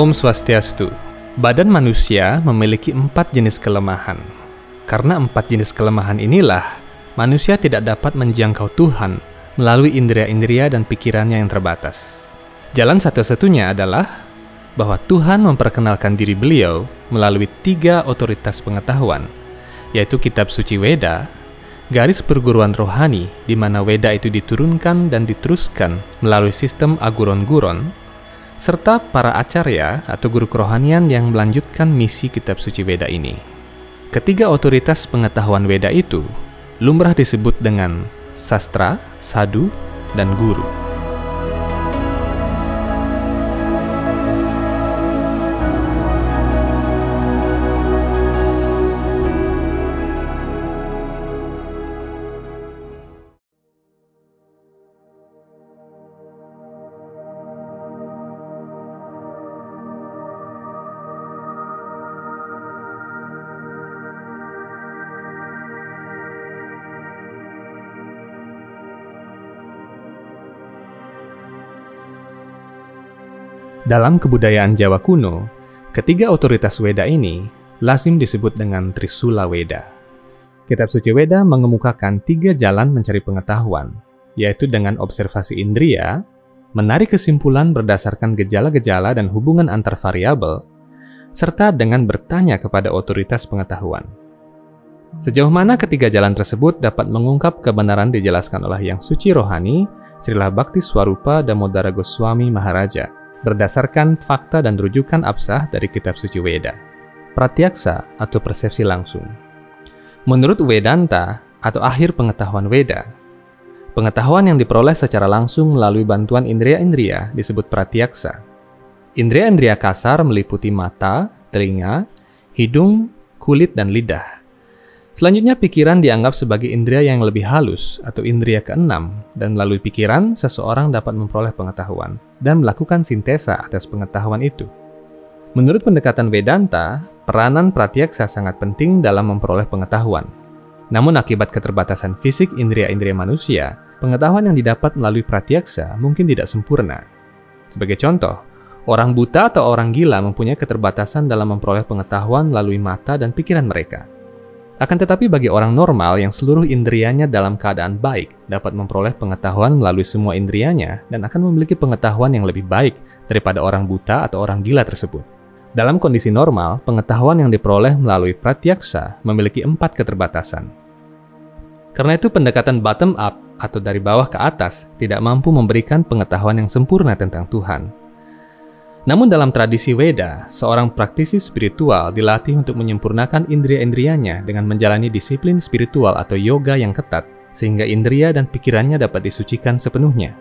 Om Swastiastu. Badan manusia memiliki empat jenis kelemahan. Karena empat jenis kelemahan inilah, manusia tidak dapat menjangkau Tuhan melalui indera-indera dan pikirannya yang terbatas. Jalan satu-satunya adalah bahwa Tuhan memperkenalkan diri beliau melalui tiga otoritas pengetahuan, yaitu kitab suci Weda, garis perguruan rohani di mana Weda itu diturunkan dan diteruskan melalui sistem aguron-guron, serta para acarya atau guru kerohanian yang melanjutkan misi kitab suci Weda ini. Ketiga otoritas pengetahuan Weda itu lumrah disebut dengan sastra, sadu, dan guru. Dalam kebudayaan Jawa kuno, ketiga otoritas Weda ini lazim disebut dengan Trisula Weda. Kitab suci Weda mengemukakan tiga jalan mencari pengetahuan, yaitu dengan observasi indria, menarik kesimpulan berdasarkan gejala-gejala dan hubungan antar variabel, serta dengan bertanya kepada otoritas pengetahuan. Sejauh mana ketiga jalan tersebut dapat mengungkap kebenaran dijelaskan oleh Yang Suci Rohani, Srila Bhakti Swarupa Damodara Goswami Maharaja berdasarkan fakta dan rujukan absah dari kitab suci Weda. Pratyaksa atau persepsi langsung. Menurut Vedanta atau akhir pengetahuan Weda, pengetahuan yang diperoleh secara langsung melalui bantuan indria-indria disebut pratyaksa. Indria-indria kasar meliputi mata, telinga, hidung, kulit, dan lidah. Selanjutnya, pikiran dianggap sebagai indera yang lebih halus atau indera keenam, dan melalui pikiran, seseorang dapat memperoleh pengetahuan dan melakukan sintesa atas pengetahuan itu. Menurut pendekatan Vedanta, peranan pratyaksa sangat penting dalam memperoleh pengetahuan. Namun akibat keterbatasan fisik indera-indera manusia, pengetahuan yang didapat melalui pratyaksa mungkin tidak sempurna. Sebagai contoh, orang buta atau orang gila mempunyai keterbatasan dalam memperoleh pengetahuan melalui mata dan pikiran mereka. Akan tetapi bagi orang normal yang seluruh indrianya dalam keadaan baik dapat memperoleh pengetahuan melalui semua indrianya dan akan memiliki pengetahuan yang lebih baik daripada orang buta atau orang gila tersebut. Dalam kondisi normal, pengetahuan yang diperoleh melalui pratyaksa memiliki empat keterbatasan. Karena itu pendekatan bottom up atau dari bawah ke atas tidak mampu memberikan pengetahuan yang sempurna tentang Tuhan namun dalam tradisi Weda, seorang praktisi spiritual dilatih untuk menyempurnakan indria-indrianya dengan menjalani disiplin spiritual atau yoga yang ketat, sehingga indria dan pikirannya dapat disucikan sepenuhnya.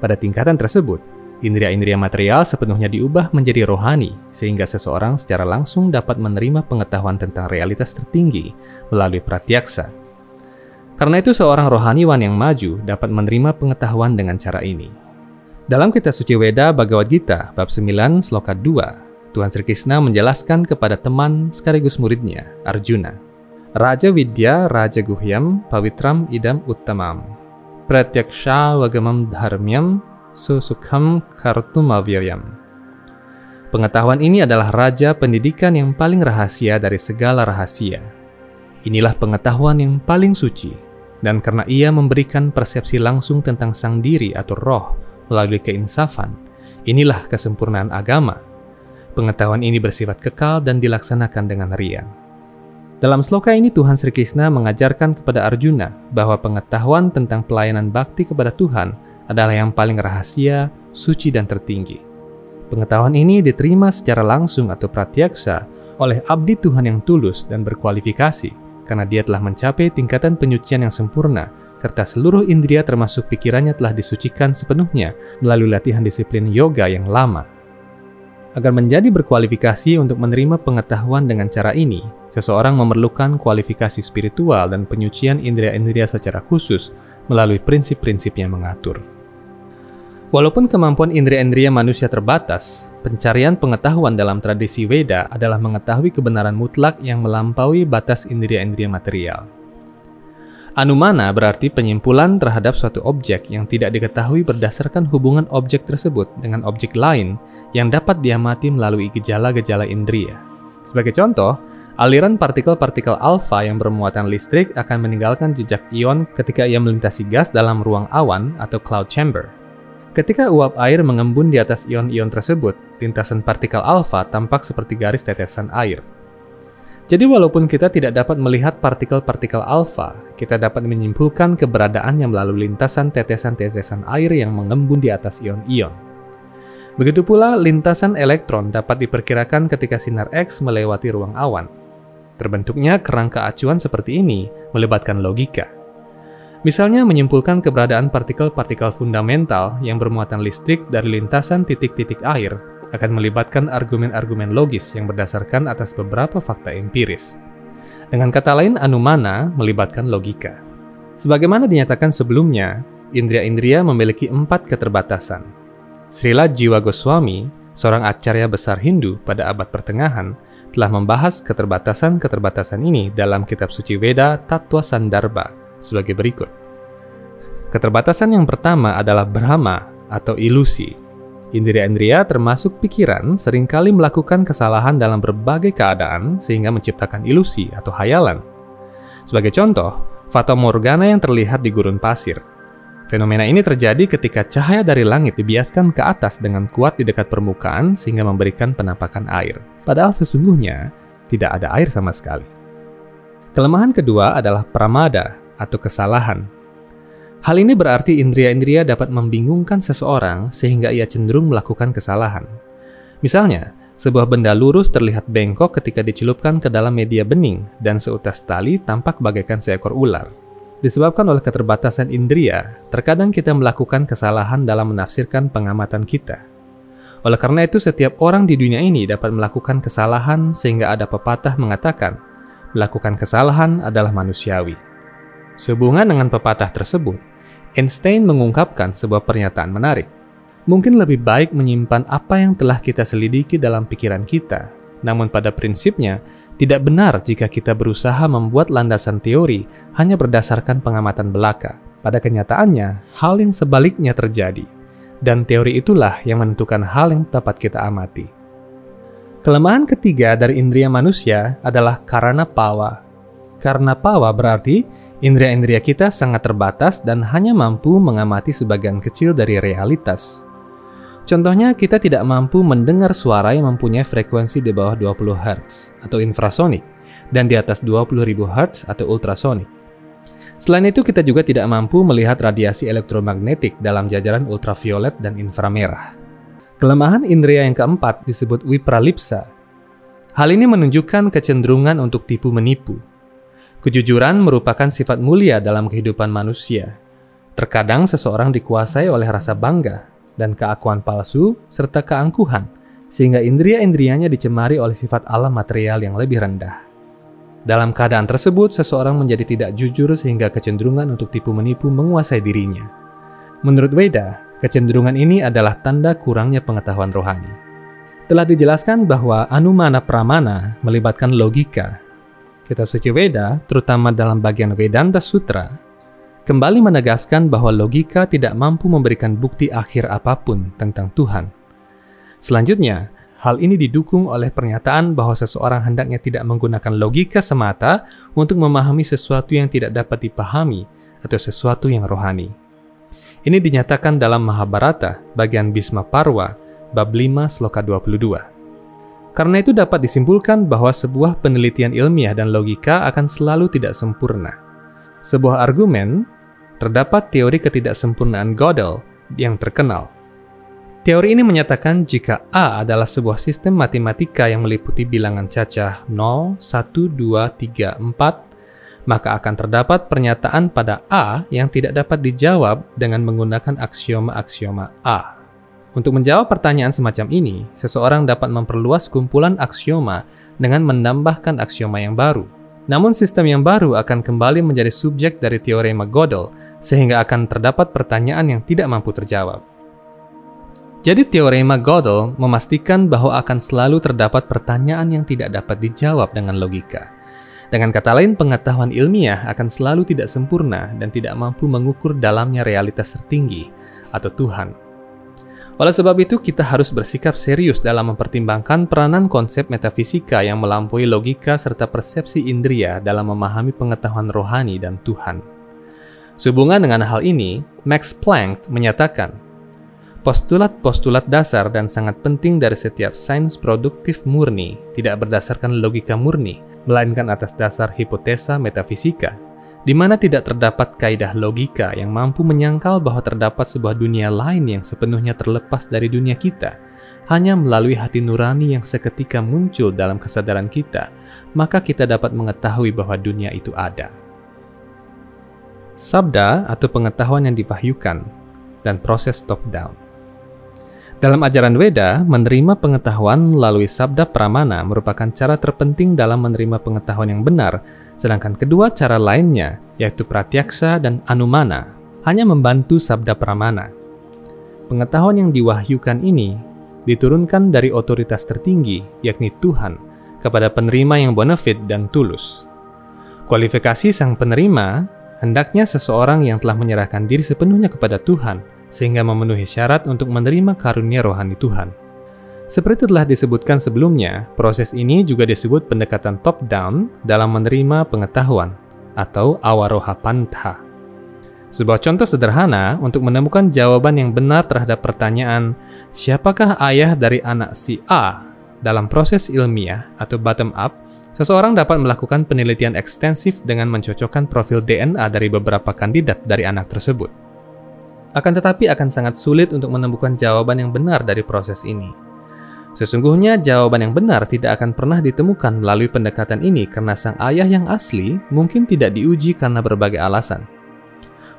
Pada tingkatan tersebut, indria-indria material sepenuhnya diubah menjadi rohani, sehingga seseorang secara langsung dapat menerima pengetahuan tentang realitas tertinggi melalui pratyaksa. Karena itu seorang rohaniwan yang maju dapat menerima pengetahuan dengan cara ini. Dalam kitab suci Weda Bhagavad Gita bab 9 sloka 2, Tuhan Sri Krishna menjelaskan kepada teman sekaligus muridnya, Arjuna. Raja Vidya Raja Guhyam Pawitram Idam Uttamam. Pratyaksha Wagamam Dharmyam Susukham Kartumavyayam. Pengetahuan ini adalah raja pendidikan yang paling rahasia dari segala rahasia. Inilah pengetahuan yang paling suci, dan karena ia memberikan persepsi langsung tentang sang diri atau roh, melalui keinsafan. Inilah kesempurnaan agama. Pengetahuan ini bersifat kekal dan dilaksanakan dengan riang. Dalam sloka ini Tuhan Sri Krishna mengajarkan kepada Arjuna bahwa pengetahuan tentang pelayanan bakti kepada Tuhan adalah yang paling rahasia, suci dan tertinggi. Pengetahuan ini diterima secara langsung atau pratyaksa oleh abdi Tuhan yang tulus dan berkualifikasi karena dia telah mencapai tingkatan penyucian yang sempurna serta seluruh indria termasuk pikirannya telah disucikan sepenuhnya melalui latihan disiplin yoga yang lama. Agar menjadi berkualifikasi untuk menerima pengetahuan dengan cara ini, seseorang memerlukan kualifikasi spiritual dan penyucian indria-indria secara khusus melalui prinsip-prinsip yang mengatur. Walaupun kemampuan indria-indria manusia terbatas, pencarian pengetahuan dalam tradisi Weda adalah mengetahui kebenaran mutlak yang melampaui batas indria-indria material. Anumana berarti penyimpulan terhadap suatu objek yang tidak diketahui berdasarkan hubungan objek tersebut dengan objek lain yang dapat diamati melalui gejala-gejala indria. Sebagai contoh, aliran partikel-partikel alfa yang bermuatan listrik akan meninggalkan jejak ion ketika ia melintasi gas dalam ruang awan atau cloud chamber. Ketika uap air mengembun di atas ion-ion tersebut, lintasan partikel alfa tampak seperti garis tetesan air. Jadi walaupun kita tidak dapat melihat partikel-partikel alfa, kita dapat menyimpulkan keberadaannya melalui lintasan tetesan-tetesan air yang mengembun di atas ion-ion. Begitu pula lintasan elektron dapat diperkirakan ketika sinar X melewati ruang awan. Terbentuknya kerangka acuan seperti ini melibatkan logika. Misalnya menyimpulkan keberadaan partikel-partikel fundamental yang bermuatan listrik dari lintasan titik-titik air akan melibatkan argumen-argumen logis yang berdasarkan atas beberapa fakta empiris. Dengan kata lain, anumana melibatkan logika. Sebagaimana dinyatakan sebelumnya, indria-indria memiliki empat keterbatasan. Srila Jiwa Goswami, seorang acarya besar Hindu pada abad pertengahan, telah membahas keterbatasan-keterbatasan ini dalam kitab suci Veda Tattva Sandarbha sebagai berikut. Keterbatasan yang pertama adalah Brahma atau ilusi. Indria-indria termasuk pikiran sering kali melakukan kesalahan dalam berbagai keadaan sehingga menciptakan ilusi atau hayalan. Sebagai contoh, fata morgana yang terlihat di gurun pasir. Fenomena ini terjadi ketika cahaya dari langit dibiaskan ke atas dengan kuat di dekat permukaan sehingga memberikan penampakan air. Padahal sesungguhnya tidak ada air sama sekali. Kelemahan kedua adalah pramada atau kesalahan. Hal ini berarti indria-indria dapat membingungkan seseorang sehingga ia cenderung melakukan kesalahan. Misalnya, sebuah benda lurus terlihat bengkok ketika dicelupkan ke dalam media bening dan seutas tali tampak bagaikan seekor ular. Disebabkan oleh keterbatasan indria, terkadang kita melakukan kesalahan dalam menafsirkan pengamatan kita. Oleh karena itu, setiap orang di dunia ini dapat melakukan kesalahan sehingga ada pepatah mengatakan, melakukan kesalahan adalah manusiawi. Sehubungan dengan pepatah tersebut, Einstein mengungkapkan sebuah pernyataan menarik. Mungkin lebih baik menyimpan apa yang telah kita selidiki dalam pikiran kita, namun pada prinsipnya tidak benar jika kita berusaha membuat landasan teori hanya berdasarkan pengamatan belaka. Pada kenyataannya, hal yang sebaliknya terjadi, dan teori itulah yang menentukan hal yang tepat kita amati. Kelemahan ketiga dari indria manusia adalah karena pawa. Karena pawa berarti Indria-indria kita sangat terbatas dan hanya mampu mengamati sebagian kecil dari realitas. Contohnya, kita tidak mampu mendengar suara yang mempunyai frekuensi di bawah 20 Hz atau infrasonik dan di atas 20.000 Hz atau ultrasonik. Selain itu, kita juga tidak mampu melihat radiasi elektromagnetik dalam jajaran ultraviolet dan inframerah. Kelemahan indera yang keempat disebut wipralipsa. Hal ini menunjukkan kecenderungan untuk tipu menipu Kejujuran merupakan sifat mulia dalam kehidupan manusia. Terkadang seseorang dikuasai oleh rasa bangga dan keakuan palsu serta keangkuhan, sehingga indria-indrianya dicemari oleh sifat alam material yang lebih rendah. Dalam keadaan tersebut, seseorang menjadi tidak jujur sehingga kecenderungan untuk tipu-menipu menguasai dirinya. Menurut Weda, kecenderungan ini adalah tanda kurangnya pengetahuan rohani. Telah dijelaskan bahwa Anumana Pramana melibatkan logika kitab suci Veda, terutama dalam bagian Vedanta Sutra, kembali menegaskan bahwa logika tidak mampu memberikan bukti akhir apa pun tentang Tuhan. Selanjutnya, hal ini didukung oleh pernyataan bahwa seseorang hendaknya tidak menggunakan logika semata untuk memahami sesuatu yang tidak dapat dipahami atau sesuatu yang rohani. Ini dinyatakan dalam Mahabharata bagian Bhisma Parwa bab 5 sloka 22. Karena itu dapat disimpulkan bahwa sebuah penelitian ilmiah dan logika akan selalu tidak sempurna. Sebuah argumen, terdapat teori ketidaksempurnaan Gödel yang terkenal. Teori ini menyatakan jika A adalah sebuah sistem matematika yang meliputi bilangan cacah 0, 1, 2, 3, 4, maka akan terdapat pernyataan pada A yang tidak dapat dijawab dengan menggunakan aksioma-aksioma A. Untuk menjawab pertanyaan semacam ini, seseorang dapat memperluas kumpulan aksioma dengan menambahkan aksioma yang baru. Namun sistem yang baru akan kembali menjadi subjek dari teorema Gödel sehingga akan terdapat pertanyaan yang tidak mampu terjawab. Jadi teorema Gödel memastikan bahwa akan selalu terdapat pertanyaan yang tidak dapat dijawab dengan logika. Dengan kata lain, pengetahuan ilmiah akan selalu tidak sempurna dan tidak mampu mengukur dalamnya realitas tertinggi atau Tuhan. Oleh sebab itu, kita harus bersikap serius dalam mempertimbangkan peranan konsep metafisika yang melampaui logika serta persepsi indria dalam memahami pengetahuan rohani dan Tuhan. Sehubungan dengan hal ini, Max Planck menyatakan, postulat-postulat dasar dan sangat penting dari setiap sains produktif murni tidak berdasarkan logika murni, melainkan atas dasar hipotesa metafisika di mana tidak terdapat kaidah logika yang mampu menyangkal bahwa terdapat sebuah dunia lain yang sepenuhnya terlepas dari dunia kita, hanya melalui hati nurani yang seketika muncul dalam kesadaran kita, maka kita dapat mengetahui bahwa dunia itu ada. Sabda atau pengetahuan yang divahyukan dan proses top-down. Dalam ajaran Weda, menerima pengetahuan melalui sabda pramana merupakan cara terpenting dalam menerima pengetahuan yang benar Sedangkan kedua cara lainnya, yaitu pratyaksa dan anumana, hanya membantu sabda pramana. Pengetahuan yang diwahyukan ini diturunkan dari otoritas tertinggi, yakni Tuhan, kepada penerima yang bonafit dan tulus. Kualifikasi sang penerima hendaknya seseorang yang telah menyerahkan diri sepenuhnya kepada Tuhan, sehingga memenuhi syarat untuk menerima karunia rohani Tuhan. Seperti telah disebutkan sebelumnya, proses ini juga disebut pendekatan top-down dalam menerima pengetahuan atau awaroha pantha. Sebuah contoh sederhana untuk menemukan jawaban yang benar terhadap pertanyaan siapakah ayah dari anak si A dalam proses ilmiah atau bottom up, seseorang dapat melakukan penelitian ekstensif dengan mencocokkan profil DNA dari beberapa kandidat dari anak tersebut. Akan tetapi akan sangat sulit untuk menemukan jawaban yang benar dari proses ini Sesungguhnya jawaban yang benar tidak akan pernah ditemukan melalui pendekatan ini karena sang ayah yang asli mungkin tidak diuji karena berbagai alasan.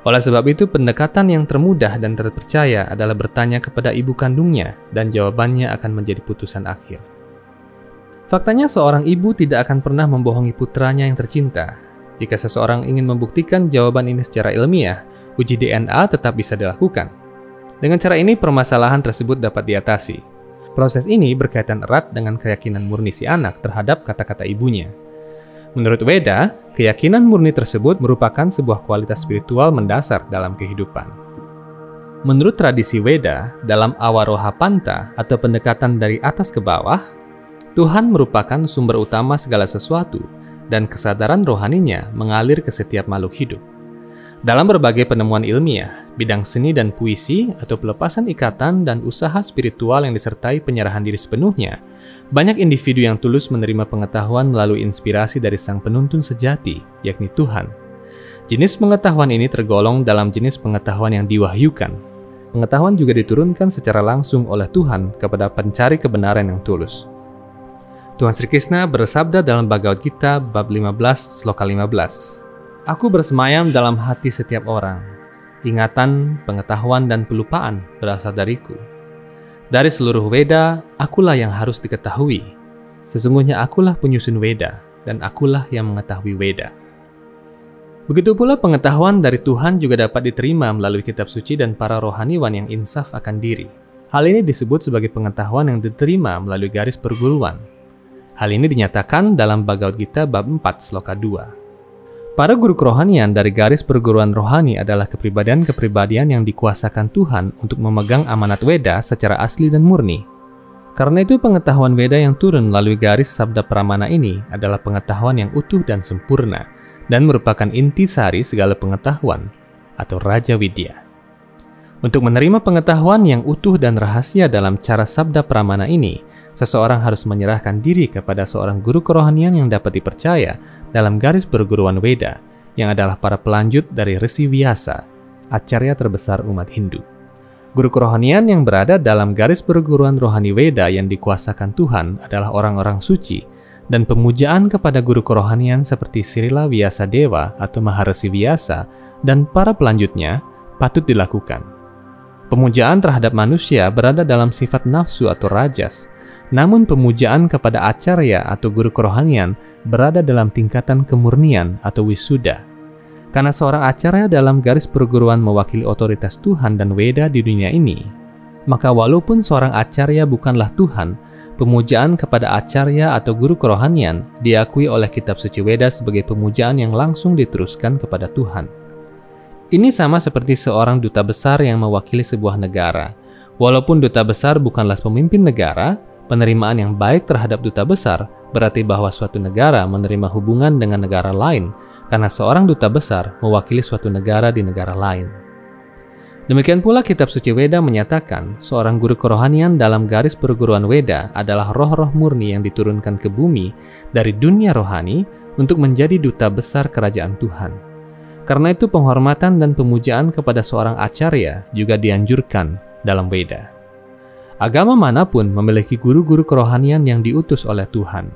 Oleh sebab itu, pendekatan yang termudah dan terpercaya adalah bertanya kepada ibu kandungnya dan jawabannya akan menjadi putusan akhir. Faktanya seorang ibu tidak akan pernah membohongi putranya yang tercinta. Jika seseorang ingin membuktikan jawaban ini secara ilmiah, uji DNA tetap bisa dilakukan. Dengan cara ini, permasalahan tersebut dapat diatasi. Proses ini berkaitan erat dengan keyakinan murni si anak terhadap kata-kata ibunya. Menurut Weda, keyakinan murni tersebut merupakan sebuah kualitas spiritual mendasar dalam kehidupan. Menurut tradisi Weda, dalam Awaroha Panta atau pendekatan dari atas ke bawah, Tuhan merupakan sumber utama segala sesuatu dan kesadaran rohaninya mengalir ke setiap makhluk hidup. Dalam berbagai penemuan ilmiah, bidang seni dan puisi atau pelepasan ikatan dan usaha spiritual yang disertai penyerahan diri sepenuhnya, banyak individu yang tulus menerima pengetahuan melalui inspirasi dari sang penuntun sejati, yakni Tuhan. Jenis pengetahuan ini tergolong dalam jenis pengetahuan yang diwahyukan. Pengetahuan juga diturunkan secara langsung oleh Tuhan kepada pencari kebenaran yang tulus. Tuhan Sri Krishna bersabda dalam Bhagavad Gita bab 15 sloka 15. Aku bersemayam dalam hati setiap orang. Ingatan, pengetahuan, dan pelupaan berasal dariku. Dari seluruh Weda, akulah yang harus diketahui. Sesungguhnya akulah penyusun Weda, dan akulah yang mengetahui Weda. Begitu pula pengetahuan dari Tuhan juga dapat diterima melalui kitab suci dan para rohaniwan yang insaf akan diri. Hal ini disebut sebagai pengetahuan yang diterima melalui garis perguruan. Hal ini dinyatakan dalam Bhagavad Gita bab 4 sloka 2. Para guru kerohanian dari garis perguruan rohani adalah kepribadian-kepribadian yang dikuasakan Tuhan untuk memegang amanat Weda secara asli dan murni. Karena itu pengetahuan Weda yang turun melalui garis sabda pramana ini adalah pengetahuan yang utuh dan sempurna dan merupakan inti sari segala pengetahuan atau Raja Widya. Untuk menerima pengetahuan yang utuh dan rahasia dalam cara sabda pramana ini, seseorang harus menyerahkan diri kepada seorang guru kerohanian yang dapat dipercaya dalam garis perguruan Weda, yang adalah para pelanjut dari Resi Vyasa, acarya terbesar umat Hindu. Guru kerohanian yang berada dalam garis perguruan rohani Weda yang dikuasakan Tuhan adalah orang-orang suci, dan pemujaan kepada guru kerohanian seperti Sirila Vyasa Dewa atau Maharesi Vyasa dan para pelanjutnya patut dilakukan. Pemujaan terhadap manusia berada dalam sifat nafsu atau rajas, namun pemujaan kepada acarya atau guru kerohanian berada dalam tingkatan kemurnian atau wisuda. Karena seorang acarya dalam garis perguruan mewakili otoritas Tuhan dan Weda di dunia ini, maka walaupun seorang acarya bukanlah Tuhan, pemujaan kepada acarya atau guru kerohanian diakui oleh kitab suci Weda sebagai pemujaan yang langsung diteruskan kepada Tuhan. Ini sama seperti seorang duta besar yang mewakili sebuah negara, Walaupun duta besar bukanlah pemimpin negara, penerimaan yang baik terhadap duta besar berarti bahwa suatu negara menerima hubungan dengan negara lain karena seorang duta besar mewakili suatu negara di negara lain. Demikian pula kitab suci Weda menyatakan seorang guru kerohanian dalam garis perguruan Weda adalah roh-roh murni yang diturunkan ke bumi dari dunia rohani untuk menjadi duta besar kerajaan Tuhan. Karena itu penghormatan dan pemujaan kepada seorang acarya juga dianjurkan dalam Weda. Agama mana pun memiliki guru-guru kerohanian yang diutus oleh Tuhan.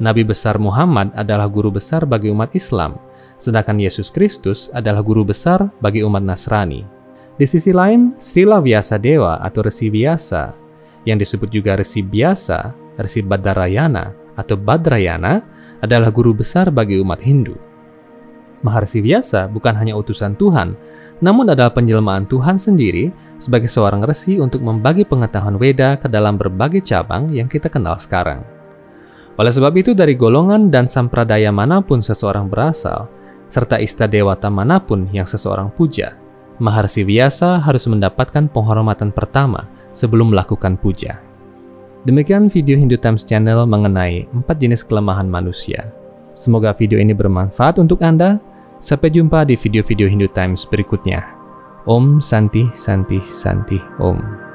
Nabi besar Muhammad adalah guru besar bagi umat Islam, sedangkan Yesus Kristus adalah guru besar bagi umat Nasrani. Di sisi lain, Sila Vyasa Dewa atau Resi Vyasa, yang disebut juga Resi Biasa, Resi Badarayana atau Badrayana, adalah guru besar bagi umat Hindu. Maharsi Vyasa bukan hanya utusan Tuhan, namun adalah penjelmaan Tuhan sendiri sebagai seorang resi untuk membagi pengetahuan Weda ke dalam berbagai cabang yang kita kenal sekarang. Oleh sebab itu, dari golongan dan sampradaya mana pun seseorang berasal, serta ista dewata mana pun yang seseorang puja, Maharsi Vyasa harus mendapatkan penghormatan pertama sebelum melakukan puja. Demikian video Hindu Times Channel mengenai empat jenis kelemahan manusia. Semoga video ini bermanfaat untuk Anda Sampai jumpa di video-video Hindu Times berikutnya. Om Santi Santi Santi Om.